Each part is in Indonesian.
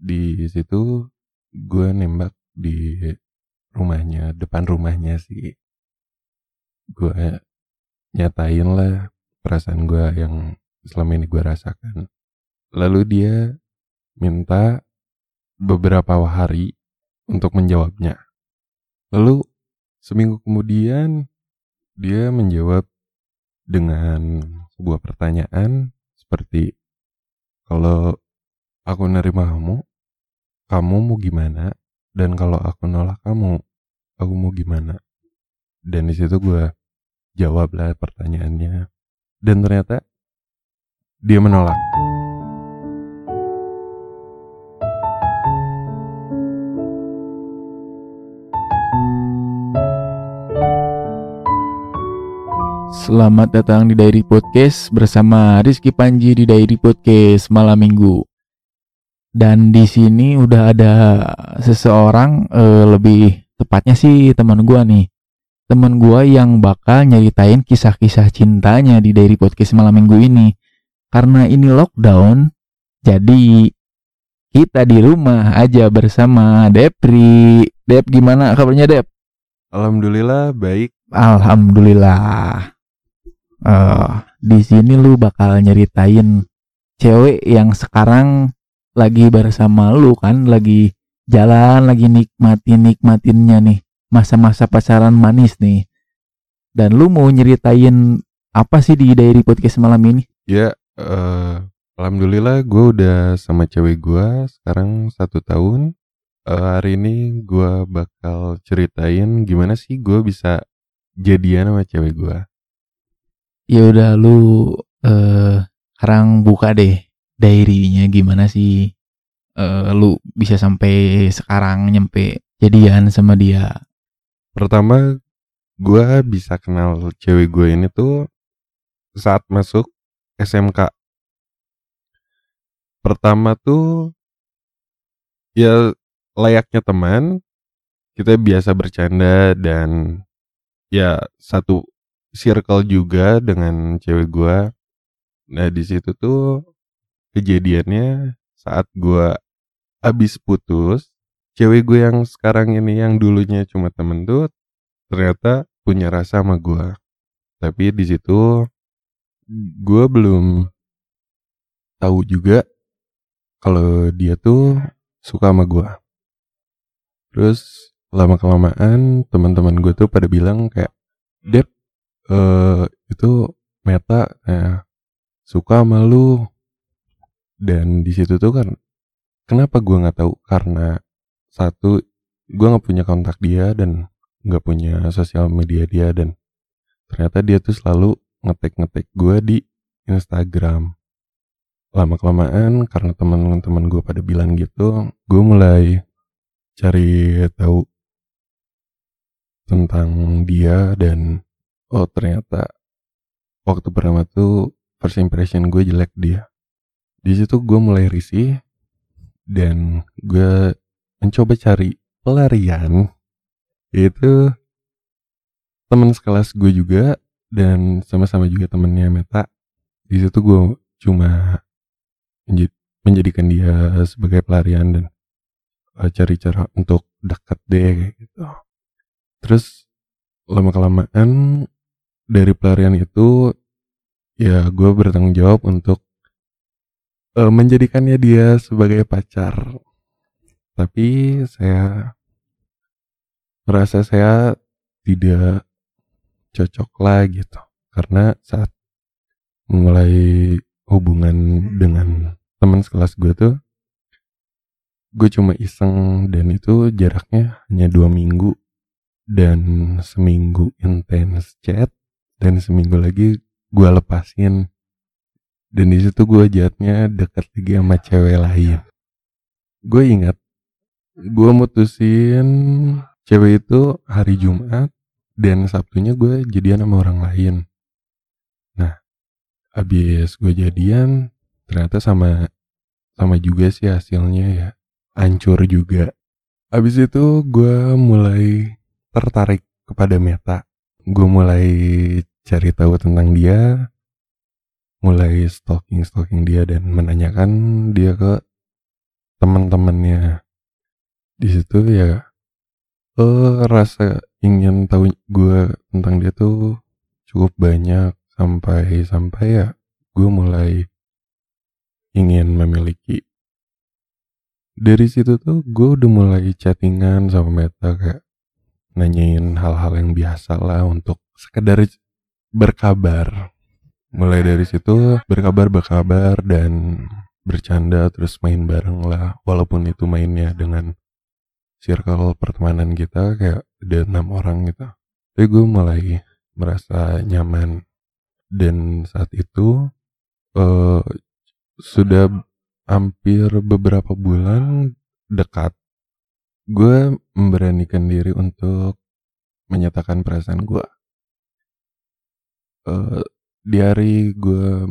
di situ gue nembak di rumahnya depan rumahnya sih gue nyatain lah perasaan gue yang selama ini gue rasakan. Lalu dia minta beberapa hari untuk menjawabnya. Lalu seminggu kemudian dia menjawab dengan sebuah pertanyaan seperti kalau aku nerima kamu, kamu mau gimana? Dan kalau aku nolak kamu, aku mau gimana? Dan di situ gue jawab lah pertanyaannya. Dan ternyata dia menolak. Selamat datang di Diary Podcast bersama Rizky Panji di Diary Podcast malam minggu. Dan di sini udah ada seseorang eh, lebih tepatnya sih teman gua nih. Teman gua yang bakal nyeritain kisah-kisah cintanya di Diary Podcast malam minggu ini. Karena ini lockdown, jadi kita di rumah aja bersama Depri. Dep gimana kabarnya Dep? Alhamdulillah baik. Alhamdulillah. Eh, di sini lu bakal nyeritain cewek yang sekarang lagi bersama lu kan, lagi jalan, lagi nikmatin nikmatinnya nih, masa-masa pacaran manis nih. Dan lu mau nyeritain apa sih di diary podcast malam ini? Ya, eh, alhamdulillah gue udah sama cewek gue sekarang satu tahun. Eh, hari ini gue bakal ceritain gimana sih gue bisa jadian sama cewek gue. Ya udah lu eh sekarang buka deh diary-nya gimana sih eh lu bisa sampai sekarang nyampe jadian sama dia. Pertama, gue bisa kenal cewek gue ini tuh saat masuk SMK. Pertama tuh ya layaknya teman, kita biasa bercanda dan ya satu circle juga dengan cewek gue. Nah di situ tuh kejadiannya saat gue abis putus, cewek gue yang sekarang ini yang dulunya cuma temen tuh ternyata punya rasa sama gue. Tapi di situ gue belum tahu juga kalau dia tuh suka sama gue. Terus lama kelamaan teman-teman gue tuh pada bilang kayak Dep eh itu Meta eh, suka sama lu dan di situ tuh kan kenapa gue nggak tahu? Karena satu gue nggak punya kontak dia dan nggak punya sosial media dia dan ternyata dia tuh selalu ngetek-ngetek gue di Instagram. Lama kelamaan karena teman-teman gue pada bilang gitu gue mulai cari tahu tentang dia dan oh ternyata waktu pertama tuh first impression gue jelek dia di situ gue mulai risih dan gue mencoba cari pelarian. Itu teman sekelas gue juga dan sama-sama juga temennya Meta. Di situ gue cuma menjadi, menjadikan dia sebagai pelarian dan uh, cari cara untuk dekat deh gitu. Terus lama kelamaan dari pelarian itu ya gue bertanggung jawab untuk uh, menjadikannya dia sebagai pacar. Tapi saya merasa saya tidak cocok lah gitu. Karena saat mulai hubungan dengan teman sekelas gue tuh gue cuma iseng dan itu jaraknya hanya dua minggu. Dan seminggu intens chat dan seminggu lagi gue lepasin dan di situ gue jatnya dekat lagi sama cewek lain. Gue ingat gue mutusin cewek itu hari Jumat dan Sabtunya gue jadian sama orang lain. Nah habis gue jadian ternyata sama sama juga sih hasilnya ya. Hancur juga. Habis itu gue mulai tertarik kepada Meta. Gue mulai cari tahu tentang dia mulai stalking stalking dia dan menanyakan dia ke teman-temannya. Di situ ya eh rasa ingin tahu gue tentang dia tuh cukup banyak. Sampai sampai ya gue mulai ingin memiliki. Dari situ tuh gue udah mulai chattingan sama Meta kayak nanyain hal-hal yang biasa lah untuk sekedar berkabar mulai dari situ berkabar berkabar dan bercanda terus main bareng lah. Walaupun itu mainnya dengan circle pertemanan kita kayak ada enam orang gitu. Tapi gue mulai merasa nyaman. Dan saat itu uh, sudah hampir beberapa bulan dekat gue memberanikan diri untuk menyatakan perasaan gue uh, di hari gue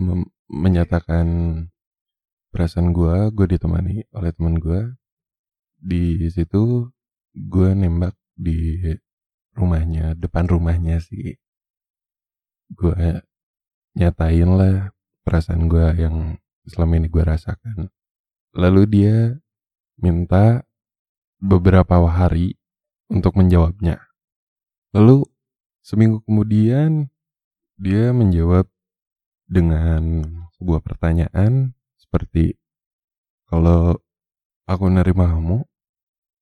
menyatakan perasaan gue gue ditemani oleh teman gue di situ gue nembak di rumahnya depan rumahnya sih gue nyatain lah perasaan gue yang selama ini gue rasakan. Lalu dia minta beberapa hari untuk menjawabnya. Lalu seminggu kemudian dia menjawab dengan sebuah pertanyaan seperti kalau aku nerima kamu,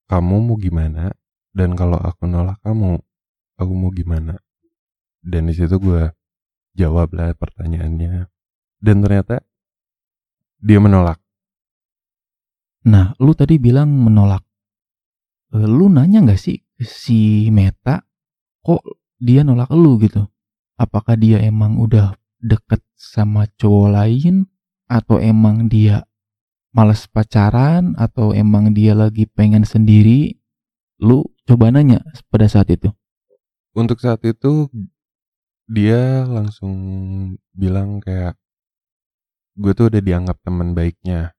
kamu mau gimana? Dan kalau aku nolak kamu, aku mau gimana? Dan di situ gue jawab lah pertanyaannya. Dan ternyata dia menolak. Nah, lu tadi bilang menolak. Eh, lu nanya gak sih si Meta kok dia nolak lu gitu? Apakah dia emang udah deket sama cowok lain atau emang dia males pacaran atau emang dia lagi pengen sendiri? Lu coba nanya pada saat itu. Untuk saat itu dia langsung bilang kayak gue tuh udah dianggap teman baiknya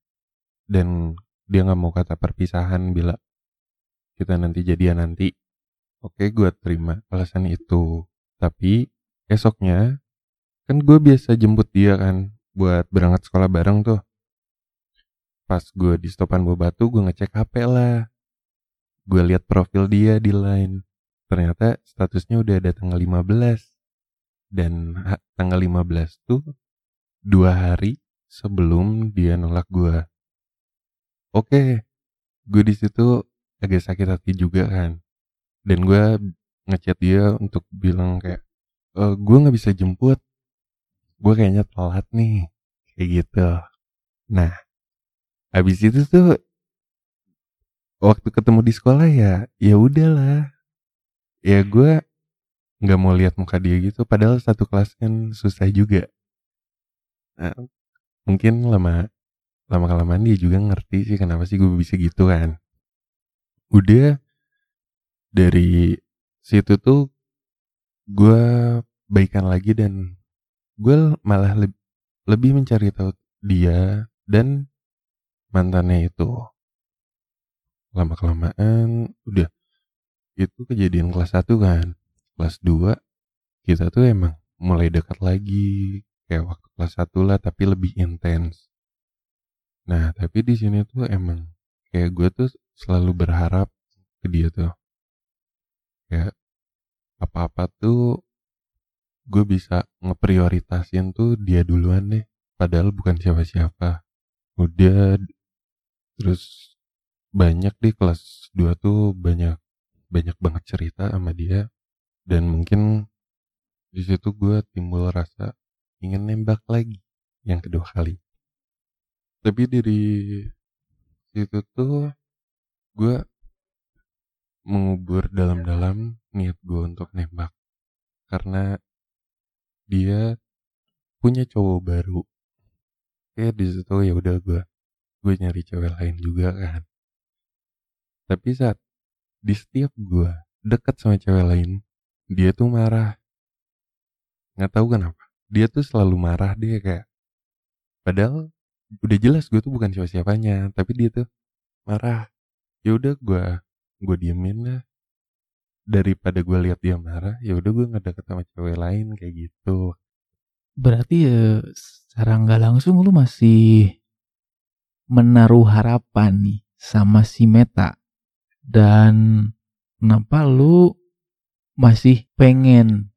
dan dia nggak mau kata perpisahan bila kita nanti jadian nanti oke gue terima alasan itu tapi esoknya kan gue biasa jemput dia kan buat berangkat sekolah bareng tuh pas gue di stopan buah batu gue ngecek HP lah gue lihat profil dia di line ternyata statusnya udah ada tanggal 15 dan tanggal 15 tuh dua hari sebelum dia nolak gue. Oke, gue di situ agak sakit hati juga kan. Dan gue ngechat dia untuk bilang kayak, e, gue nggak bisa jemput. Gue kayaknya telat nih, kayak gitu. Nah, habis itu tuh waktu ketemu di sekolah ya, ya udahlah. Ya gue nggak mau lihat muka dia gitu padahal satu kelas kan susah juga nah, mungkin lama lama kelamaan dia juga ngerti sih kenapa sih gue bisa gitu kan udah dari situ tuh gue baikan lagi dan gue malah lebih lebih mencari tahu dia dan mantannya itu lama kelamaan udah itu kejadian kelas satu kan kelas 2 kita tuh emang mulai dekat lagi kayak waktu kelas 1 lah tapi lebih intens. Nah, tapi di sini tuh emang kayak gue tuh selalu berharap ke dia tuh. Kayak apa-apa tuh gue bisa ngeprioritasin tuh dia duluan deh. Padahal bukan siapa-siapa. Udah terus banyak di kelas 2 tuh banyak banyak banget cerita sama dia dan mungkin di situ gue timbul rasa ingin nembak lagi yang kedua kali tapi dari situ tuh gue mengubur dalam-dalam niat gue untuk nembak karena dia punya cowok baru. Kayak di situ ya udah gue gue nyari cewek lain juga kan. Tapi saat di setiap gue dekat sama cewek lain dia tuh marah. Nggak tahu kenapa. Dia tuh selalu marah dia kayak padahal udah jelas gue tuh bukan siapa-siapanya tapi dia tuh marah. Ya udah gue gue diemin lah daripada gue lihat dia marah ya udah gue nggak deket sama cewek lain kayak gitu. Berarti ya secara nggak langsung lu masih menaruh harapan nih sama si Meta. Dan kenapa lu masih pengen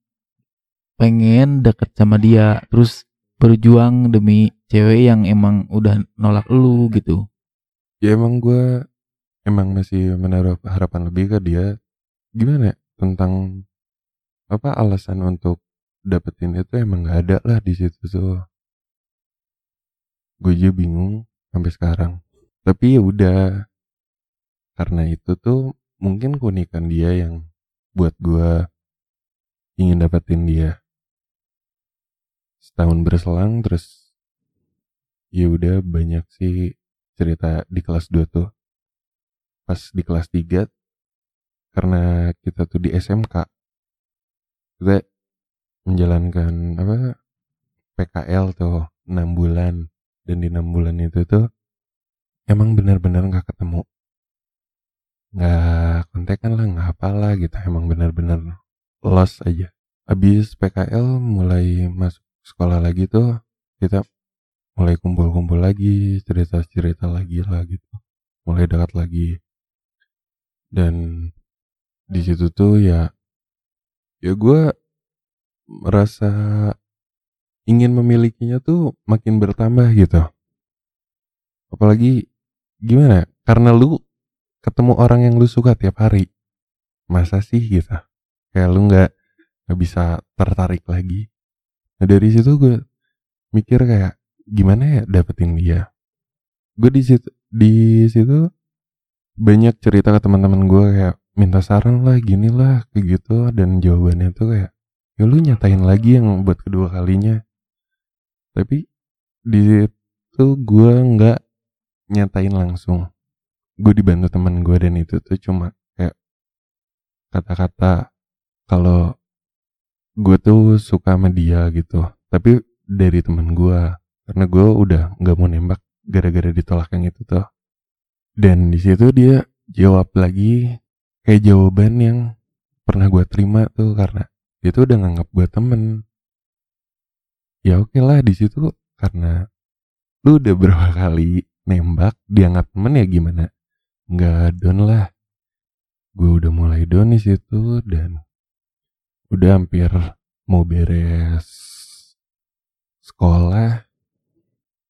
pengen deket sama dia terus berjuang demi cewek yang emang udah nolak lu gitu? Ya emang gue emang masih menaruh harapan lebih ke dia gimana ya, tentang apa alasan untuk dapetin itu emang gak ada lah di situ tuh. Gue juga bingung sampai sekarang. Tapi ya udah karena itu tuh mungkin keunikan dia yang buat gue ingin dapetin dia. Setahun berselang terus ya udah banyak sih cerita di kelas 2 tuh. Pas di kelas 3 karena kita tuh di SMK kita menjalankan apa PKL tuh 6 bulan. Dan di 6 bulan itu tuh emang benar-benar nggak ketemu. Nggak kontekan lah nggak apalah gitu. Emang benar-benar lost aja. Habis PKL mulai masuk sekolah lagi tuh kita mulai kumpul-kumpul lagi cerita-cerita lagi lah gitu. Mulai dekat lagi. Dan di situ tuh ya ya gue merasa ingin memilikinya tuh makin bertambah gitu. Apalagi gimana ya? karena lu ketemu orang yang lu suka tiap hari masa sih gitu? Kayak lu nggak nggak bisa tertarik lagi. Nah dari situ gue mikir kayak gimana ya dapetin dia? Gue di situ di situ banyak cerita ke teman-teman gue kayak minta saran lah gini lah kayak gitu. Dan jawabannya tuh kayak ya lu nyatain lagi yang buat kedua kalinya. Tapi di situ gue nggak nyatain langsung. Gue dibantu teman gue dan itu tuh cuma kayak kata-kata kalau gue tuh suka sama dia gitu. Tapi dari teman gue karena gue udah nggak mau nembak gara-gara ditolak yang itu tuh. Dan di situ dia jawab lagi kayak jawaban yang pernah gue terima tuh karena dia tuh udah nganggap gue temen. Ya oke okay lah di situ karena lu udah berapa kali nembak dianggap temen ya gimana? Nggak down lah. Gue udah mulai down di situ dan udah hampir mau beres sekolah.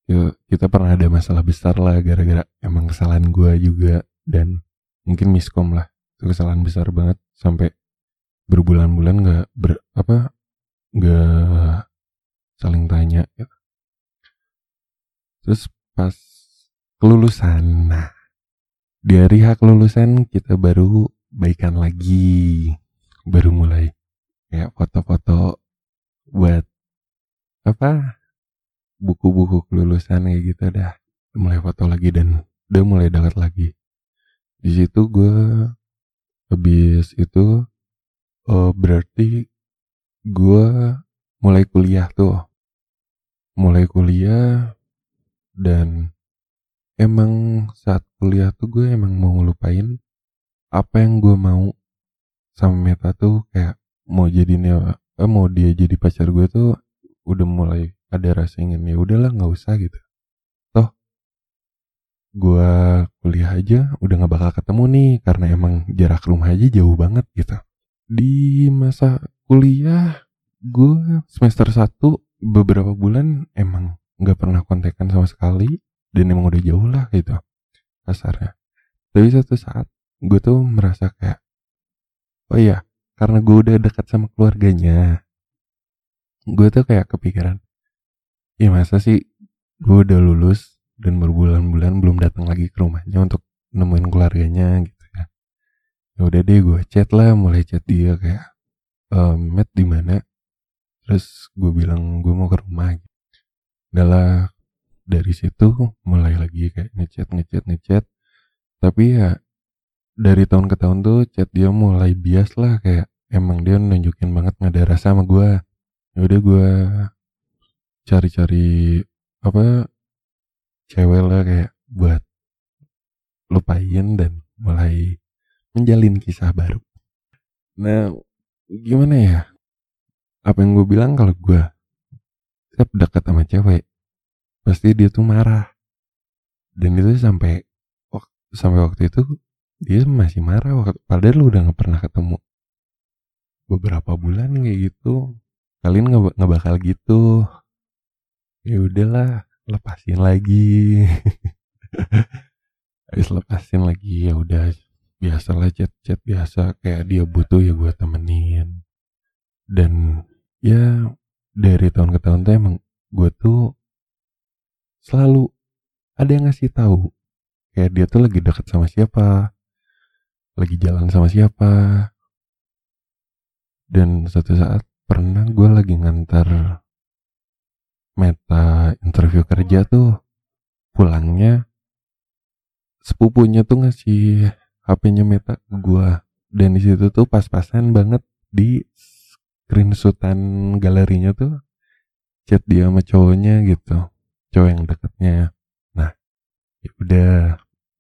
Yuk kita pernah ada masalah besar lah gara-gara emang kesalahan gue juga dan mungkin miskom lah kesalahan besar banget sampai berbulan-bulan nggak ber apa nggak saling tanya ya. terus pas kelulusan nah di hari hak lulusan kita baru baikan lagi. Baru mulai kayak foto-foto buat apa buku-buku kelulusan kayak gitu dah. Mulai foto lagi dan udah mulai dekat lagi. Di situ gue habis itu oh, berarti gue mulai kuliah tuh. Mulai kuliah dan emang saat kuliah tuh gue emang mau ngelupain apa yang gue mau sama Meta tuh kayak mau jadi eh, mau dia jadi pacar gue tuh udah mulai ada rasa ingin ya udahlah nggak usah gitu gue kuliah aja udah nggak bakal ketemu nih karena emang jarak rumah aja jauh banget gitu. Di masa kuliah gue semester 1 beberapa bulan emang nggak pernah kontekan sama sekali dan emang udah jauh lah gitu kasarnya. Tapi satu saat gue tuh merasa kayak oh iya karena gue udah dekat sama keluarganya gue tuh kayak kepikiran ya masa sih gue udah lulus dan berbulan-bulan belum datang lagi ke rumahnya untuk nemuin keluarganya gitu ya. Ya udah deh gue chat lah mulai chat dia kayak ehm, Matt di mana? Terus gue bilang gue mau ke rumah. Gitu. Adalah dari situ mulai lagi kayak ngechat ngechat ngechat. Tapi ya dari tahun ke tahun tuh chat dia mulai bias lah kayak emang dia nunjukin banget nggak ada rasa sama gue ya udah gue cari-cari apa cewek lah kayak buat lupain dan mulai menjalin kisah baru. Nah gimana ya? Apa yang gue bilang kalau gue setiap dekat sama cewek pasti dia tuh marah. Dan itu sampai sampai waktu itu dia masih marah waktu padahal lu udah nggak pernah ketemu. Beberapa bulan kayak gitu kalian nggak bakal gitu. Ya udahlah lepasin lagi. Habis lepasin lagi ya udah. Biasalah chat chat biasa. Kayak dia butuh ya gue temenin. Dan ya dari tahun ke tahun tuh emang gue tuh selalu ada yang ngasih tahu. Kayak dia tuh lagi deket sama siapa lagi jalan sama siapa. Dan suatu saat pernah gue lagi ngantar meta interview kerja tuh pulangnya sepupunya tuh ngasih HP-nya meta ke gue dan di situ tuh pas-pasan banget di screenshotan galerinya tuh chat dia sama cowoknya gitu cowok yang deketnya. Nah ya udah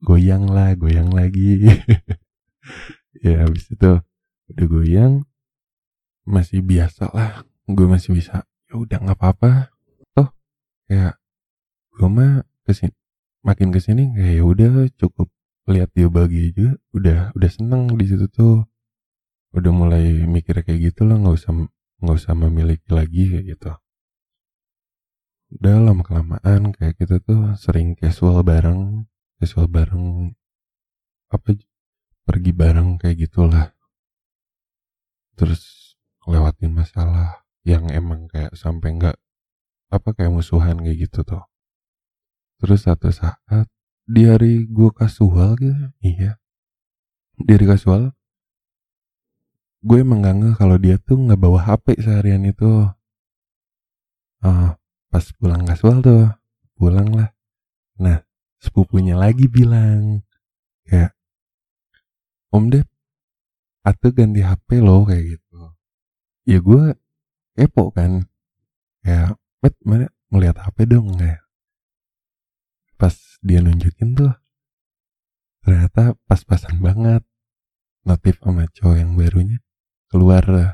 goyang lah goyang lagi. Ya habis itu udah goyang masih biasa lah gue masih bisa. Ya udah nggak apa-apa kayak gue mah ke sini makin ke sini kayak ya udah cukup lihat dia bahagia juga. Udah udah seneng di situ tuh. Udah mulai mikir kayak gitu lah nggak usah nggak usah memiliki lagi kayak gitu. Lama kelamaan kayak kita tuh sering casual bareng casual bareng apa pergi bareng kayak gitulah terus lewatin masalah yang emang kayak sampai nggak apa kayak musuhan kayak gitu tuh. Terus satu saat di hari gue kasual gitu iya. Di hari kasual gue emang gak kalau dia tuh nggak bawa HP seharian itu. Ah pas pulang kasual tuh pulang lah nah sepupunya lagi bilang kayak Om Dep atau ganti HP lo kayak gitu. Ya gue kepo kan kayak bet mana? Ngeliat HP dong kayak pas dia nunjukin tuh ternyata pas-pasan banget notif sama cowok yang barunya keluar lah.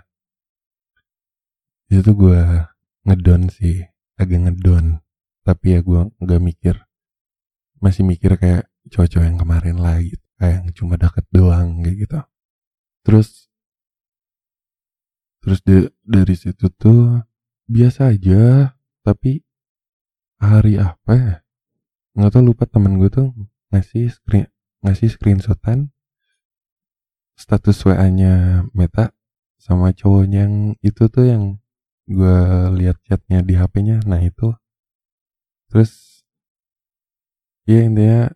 Itu gue ngedon sih agak ngedon tapi ya gue nggak mikir masih mikir kayak cowok-cowok yang kemarin lah gitu kayak yang cuma deket doang kayak gitu. Terus terus de- dari situ tuh biasa aja tapi hari apa ya? Nggak tau lupa temen gue tuh ngasih screen ngasih screenshotan status WA-nya Meta sama cowoknya yang itu tuh yang gue lihat chatnya di HP-nya nah itu. Terus ya intinya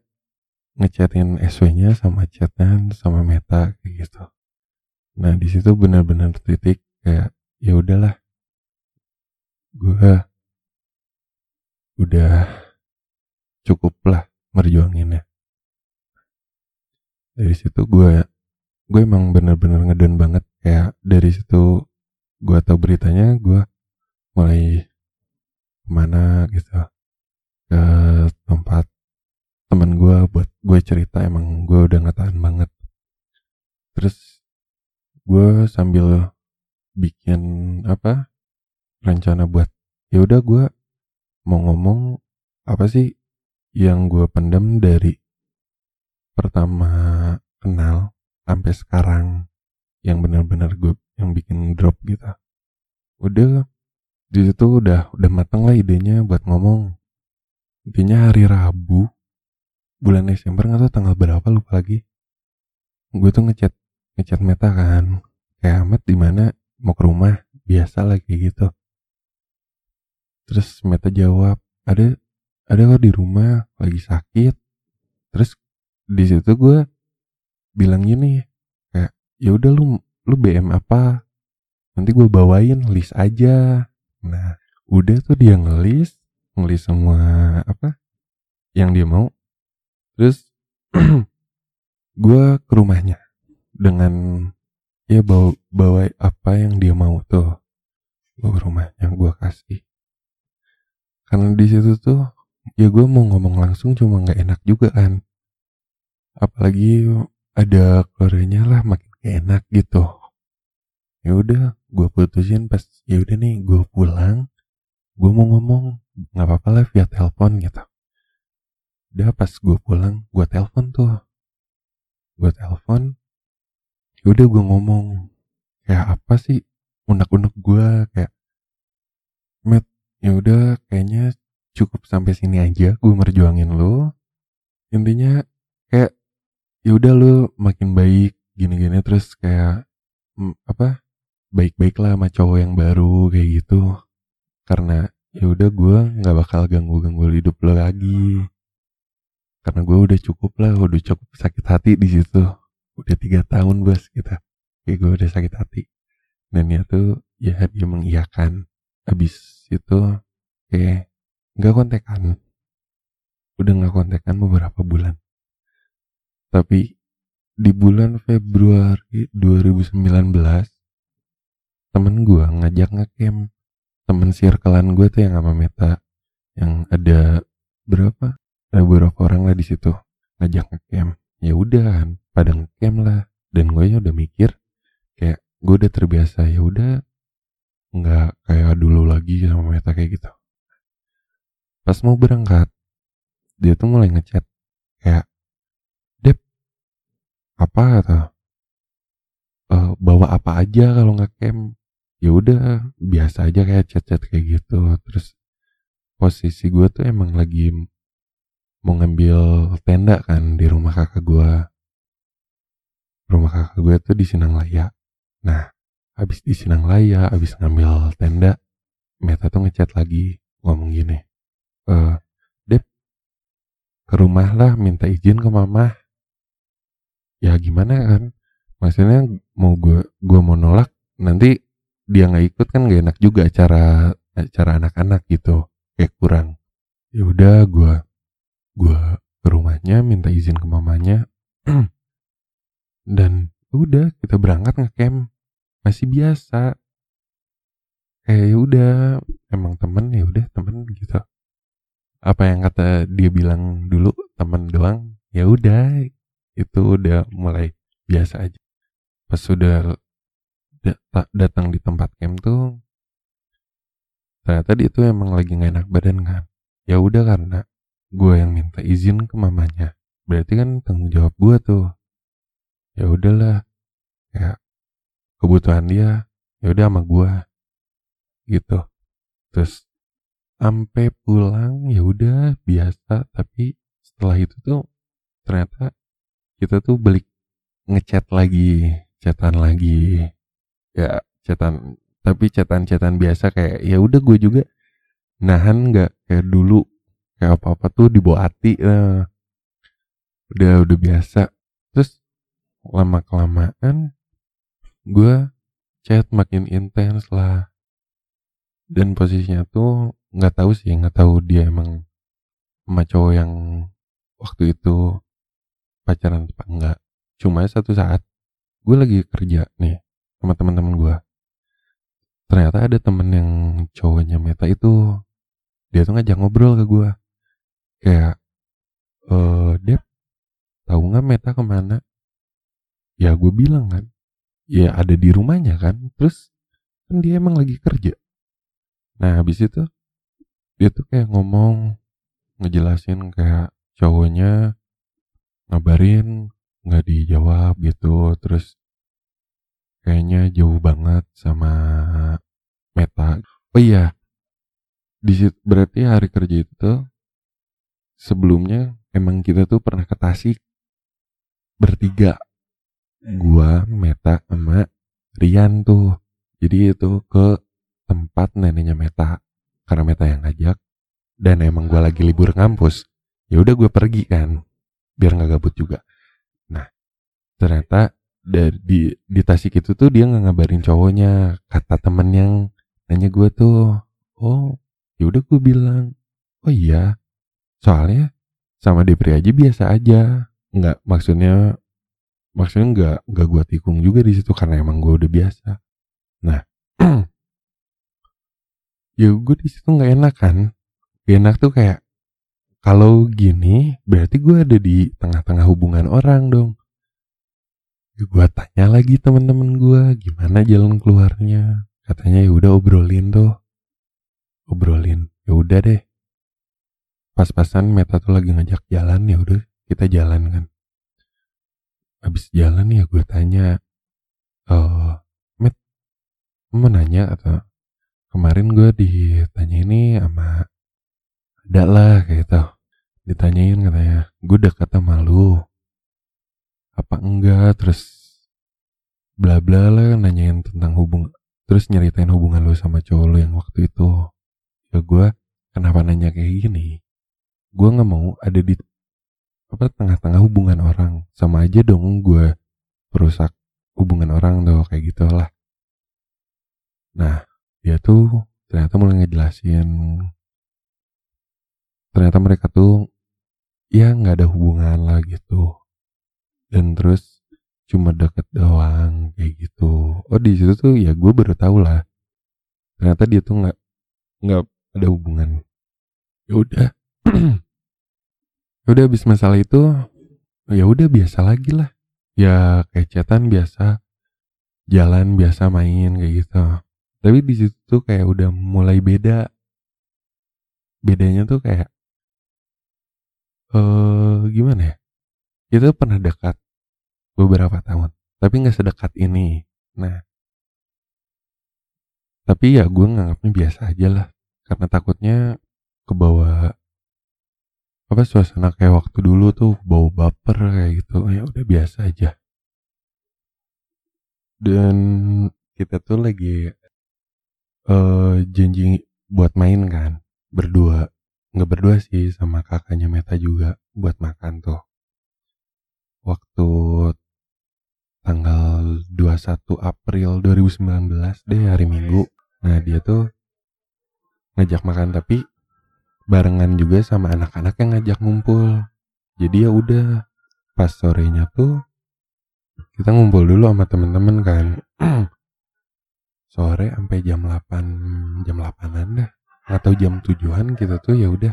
ngechatin SW-nya sama chatan sama Meta kayak gitu. Nah di situ benar-benar titik kayak ya udahlah gue udah cukup lah merjuanginnya. Dari situ gue gue emang bener-bener ngedon banget. Kayak dari situ gue tahu beritanya gue mulai ke mana gitu ke tempat teman gue buat gue cerita. Emang gue udah nggak tahan banget. Terus gue sambil bikin apa rencana buat ya udah gue mau ngomong apa sih yang gue pendam dari pertama kenal sampai sekarang yang benar-benar gue yang bikin drop gitu? Udah di situ udah udah mateng lah idenya buat ngomong. Intinya hari Rabu bulan Desember nggak tahu tanggal berapa lupa lagi. Gue tuh ngechat ngechat Meta kan kayak amat di mana? Mau ke rumah? Biasa lagi gitu terus Meta jawab ada ada kok di rumah lagi sakit. Terus di situ gue bilang gini kayak ya udah lu lu BM apa? Nanti gue bawain list aja. Nah udah tuh dia ngelis ngelis semua apa yang dia mau. Terus gue ke rumahnya dengan ya bawa bawa apa yang dia mau tuh. Ke rumahnya gue kasih karena di situ tuh ya gue mau ngomong langsung cuma nggak enak juga kan. Apalagi ada keluarganya lah makin gak enak gitu. Ya udah gue putusin pas ya udah nih gue pulang gue mau ngomong nggak apa-apa lah via telepon gitu. Udah pas gue pulang gue telepon tuh. Gue telepon udah gue ngomong kayak apa sih unek-unek gue kayak met ya udah kayaknya cukup sampai sini aja. Gue merjuangin lo intinya kayak ya udah lo makin baik gini-gini terus kayak apa baik-baik lah sama cowok yang baru kayak gitu. Karena ya udah gue nggak bakal ganggu-ganggu hidup lo lagi. Karena gue udah cukup lah udah cukup sakit hati di situ. Udah tiga tahun bos kita. Kayak gue udah sakit hati. Dan ya tuh ya dia mengiyakan. Habis itu kayak nggak kontekan. Udah nggak kontekan beberapa bulan. Tapi di bulan Februari 2019 temen gue ngajak ngecamp. Temen circlean gue tuh yang sama Meta yang ada berapa? Ada beberapa orang lah di situ ngajak ngecamp. Ya udah pada ngecamp lah. Dan gue ya udah mikir kayak gue udah terbiasa ya udah nggak kayak dulu lagi sama Meta kayak gitu. Pas mau berangkat dia tuh mulai ngechat kayak Dep apa? kata uh, bawa apa aja kalau nggak camp ya udah biasa aja kayak chat-chat kayak gitu. Terus posisi gue tuh emang lagi mau ngambil tenda kan di rumah kakak gue rumah kakak gue tuh di Sinang Laya nah habis di Sinang Laya habis ngambil tenda Meta tuh ngechat lagi ngomong gini eh Dep ke rumah lah minta izin ke mama ya gimana kan? Maksudnya mau gue gue mau nolak nanti dia nggak ikut kan gak enak juga acara acara anak-anak gitu kayak kurang. Ya udah gue gue ke rumahnya minta izin ke mamanya dan udah kita berangkat ngecamp masih biasa. Kayak ya udah emang temen ya udah temen gitu. Apa yang kata dia bilang dulu temen doang ya udah. Itu udah mulai biasa aja. Pas sudah datang di tempat camp tuh ternyata dia tuh emang lagi gak enak badan kan. Ya udah karena gue yang minta izin ke mamanya. Berarti kan tanggung jawab gue tuh. Ya udahlah. Kayak kebutuhan dia ya udah sama gue gitu. Terus sampai pulang ya udah biasa. Tapi setelah itu tuh ternyata kita tuh beli ngechat lagi chatan lagi. Ya chatan tapi chatan-chatan biasa kayak ya udah gue juga nahan nggak kayak dulu kayak apa apa tuh dibawa hati nah. udah udah biasa. Terus lama kelamaan gue chat makin intens lah. Dan posisinya tuh nggak tahu sih nggak tahu dia emang sama cowok yang waktu itu pacaran apa enggak cuma satu saat gue lagi kerja nih sama teman-teman gue ternyata ada temen yang cowoknya Meta itu dia tuh ngajak ngobrol ke gue kayak eh Dep tahu nggak Meta ke mana? Ya gue bilang kan ya ada di rumahnya kan terus kan dia emang lagi kerja. Nah habis itu dia tuh kayak ngomong ngejelasin kayak cowoknya ngabarin nggak dijawab gitu terus kayaknya jauh banget sama Meta. Oh iya di situ berarti hari kerja itu sebelumnya emang kita tuh pernah ke Tasik bertiga gua Meta sama Rian tuh. Jadi itu ke tempat neneknya Meta. Karena Meta yang ngajak. Dan emang gue lagi libur kampus ya udah gue pergi kan. Biar nggak gabut juga. Nah ternyata dari di, di Tasik itu tuh dia nggak ngabarin cowoknya. Kata temen yang nanya gue tuh oh ya udah gue bilang. Oh iya. Soalnya sama Depri aja biasa aja. Nggak maksudnya maksudnya nggak nggak gue tikung juga di situ karena emang gue udah biasa. Nah ya gue di situ nggak enak kan? Gak enak tuh kayak kalau gini berarti gue ada di tengah-tengah hubungan orang dong. Ya, gue tanya lagi teman-teman gue gimana jalan keluarnya? Katanya ya udah obrolin tuh. Obrolin. Ya udah deh. Pas-pasan Meta tuh lagi ngajak jalan ya udah kita jalan kan habis jalan ya gue tanya eh Met mau nanya atau kemarin gue ditanya ini sama ada lah kayak gitu. Ditanyain katanya gue dekat sama lu. Apa enggak? Terus bla bla lah nanyain tentang hubung terus nyeritain hubungan lu sama cowok lu yang waktu itu. Ya gue kenapa nanya kayak gini? Gue nggak mau ada di apa tengah-tengah hubungan orang. Sama aja dong gue perusak hubungan orang tuh kayak gitu lah nah dia tuh ternyata mulai ngejelasin ternyata mereka tuh ya nggak ada hubungan lah gitu. Dan terus cuma deket doang kayak gitu. Oh di situ tuh ya gue baru tahu lah. Ternyata dia tuh nggak nggak ada hubungan. Ya udah udah habis masalah itu ya udah biasa lagi lah. Ya chatan biasa jalan biasa main kayak gitu. Tapi di situ tuh kayak udah mulai beda. Bedanya tuh kayak eh gimana ya? Kita pernah dekat beberapa tahun tapi nggak sedekat ini. Nah tapi ya gue nganggapnya biasa aja lah. Karena takutnya ke bawah apa suasana kayak waktu dulu tuh bau baper kayak gitu ya udah biasa aja. Dan kita tuh lagi eh janji buat main kan berdua. Nggak berdua sih sama kakaknya Meta juga buat makan tuh. Waktu tanggal 21 April 2019 deh hari Minggu. Nah dia tuh ngajak makan tapi barengan juga sama anak-anak yang ngajak ngumpul. Jadi ya udah pas sorenya tuh kita ngumpul dulu sama temen-temen kan. Sore sampai jam 8 jam 8an dah atau jam tujuan kita tuh ya udah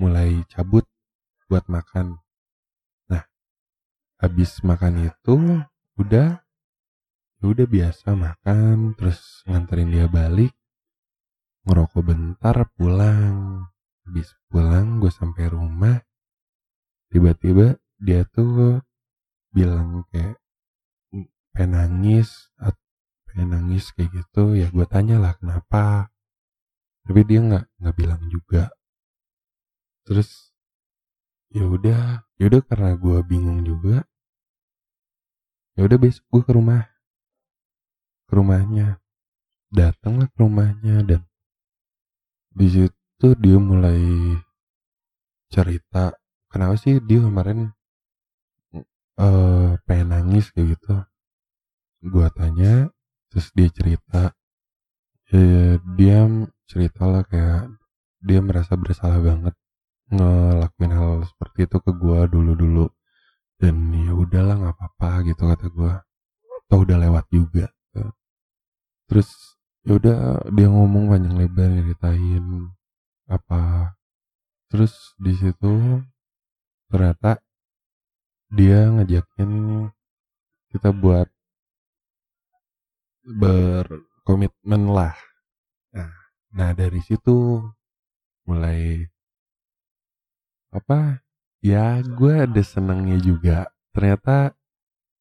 mulai cabut buat makan. Nah habis makan itu udah ya udah biasa makan terus nganterin dia balik ngerokok bentar pulang habis pulang gue sampai rumah tiba-tiba dia tuh bilang kayak pengen nangis pengen nangis kayak gitu. Ya gue tanya lah kenapa? Tapi dia nggak nggak bilang juga. Terus ya udah ya udah karena gue bingung juga ya udah besok gue ke rumah. Ke rumahnya. Datanglah ke rumahnya dan di situ dia mulai cerita kenapa sih dia kemarin uh, pengen nangis kayak gitu. Gue tanya terus dia cerita. Ya, dia cerita lah kayak dia merasa bersalah banget ngelakuin hal seperti itu ke gue dulu dulu dan ya udahlah nggak apa-apa gitu kata gue atau udah lewat juga. Terus ya udah dia ngomong panjang lebar nyeritain apa? Terus di situ ternyata dia ngajakin kita buat berkomitmen lah. Nah, nah dari situ mulai apa? Ya gue ada senangnya juga. Ternyata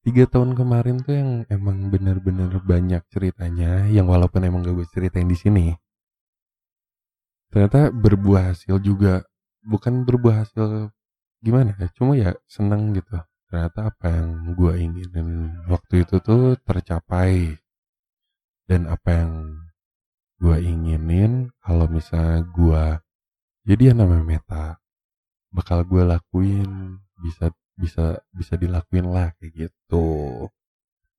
tiga tahun kemarin tuh yang emang bener-bener banyak ceritanya yang walaupun emang gak gue ceritain di sini ternyata berbuah hasil juga. Bukan berbuah hasil gimana ya cuma ya seneng gitu. Ternyata apa yang gue inginin waktu itu tuh tercapai. Dan apa yang gue inginin kalau misalnya gue jadi yang namanya meta bakal gue lakuin bisa bisa bisa dilakuin lah kayak gitu.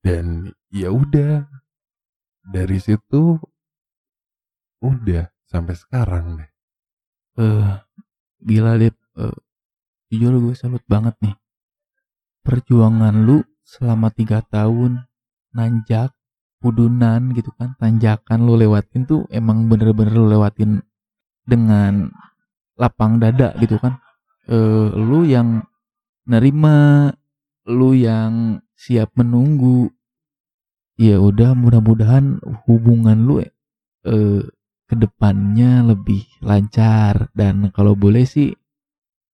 Dan ya udah dari situ udah sampai sekarang deh. Eh uh, gila deh uh, jujur gue salut banget nih. Perjuangan lu selama tiga tahun nanjak pudunan gitu kan tanjakan lu lewatin tuh emang bener-bener lu lewatin dengan lapang dada gitu kan. Uh, lu yang nerima lu yang siap menunggu. Ya udah mudah-mudahan hubungan lu eh, ke depannya lebih lancar. Dan kalau boleh sih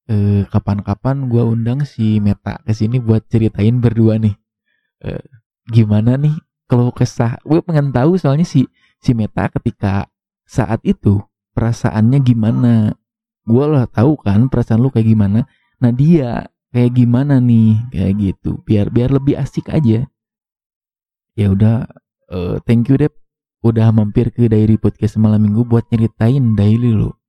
eh, kapan-kapan gue undang si Meta ke sini buat ceritain berdua nih. Eh, gimana nih kalau kesah? Gue pengen tahu soalnya si si Meta ketika saat itu perasaannya gimana. Gue lah tahu kan perasaan lu kayak gimana. Nah dia kayak gimana nih? Kayak gitu. Biar biar lebih asik aja. Ya udah uh, thank you deh udah mampir ke diary podcast malam minggu buat nyeritain daily lo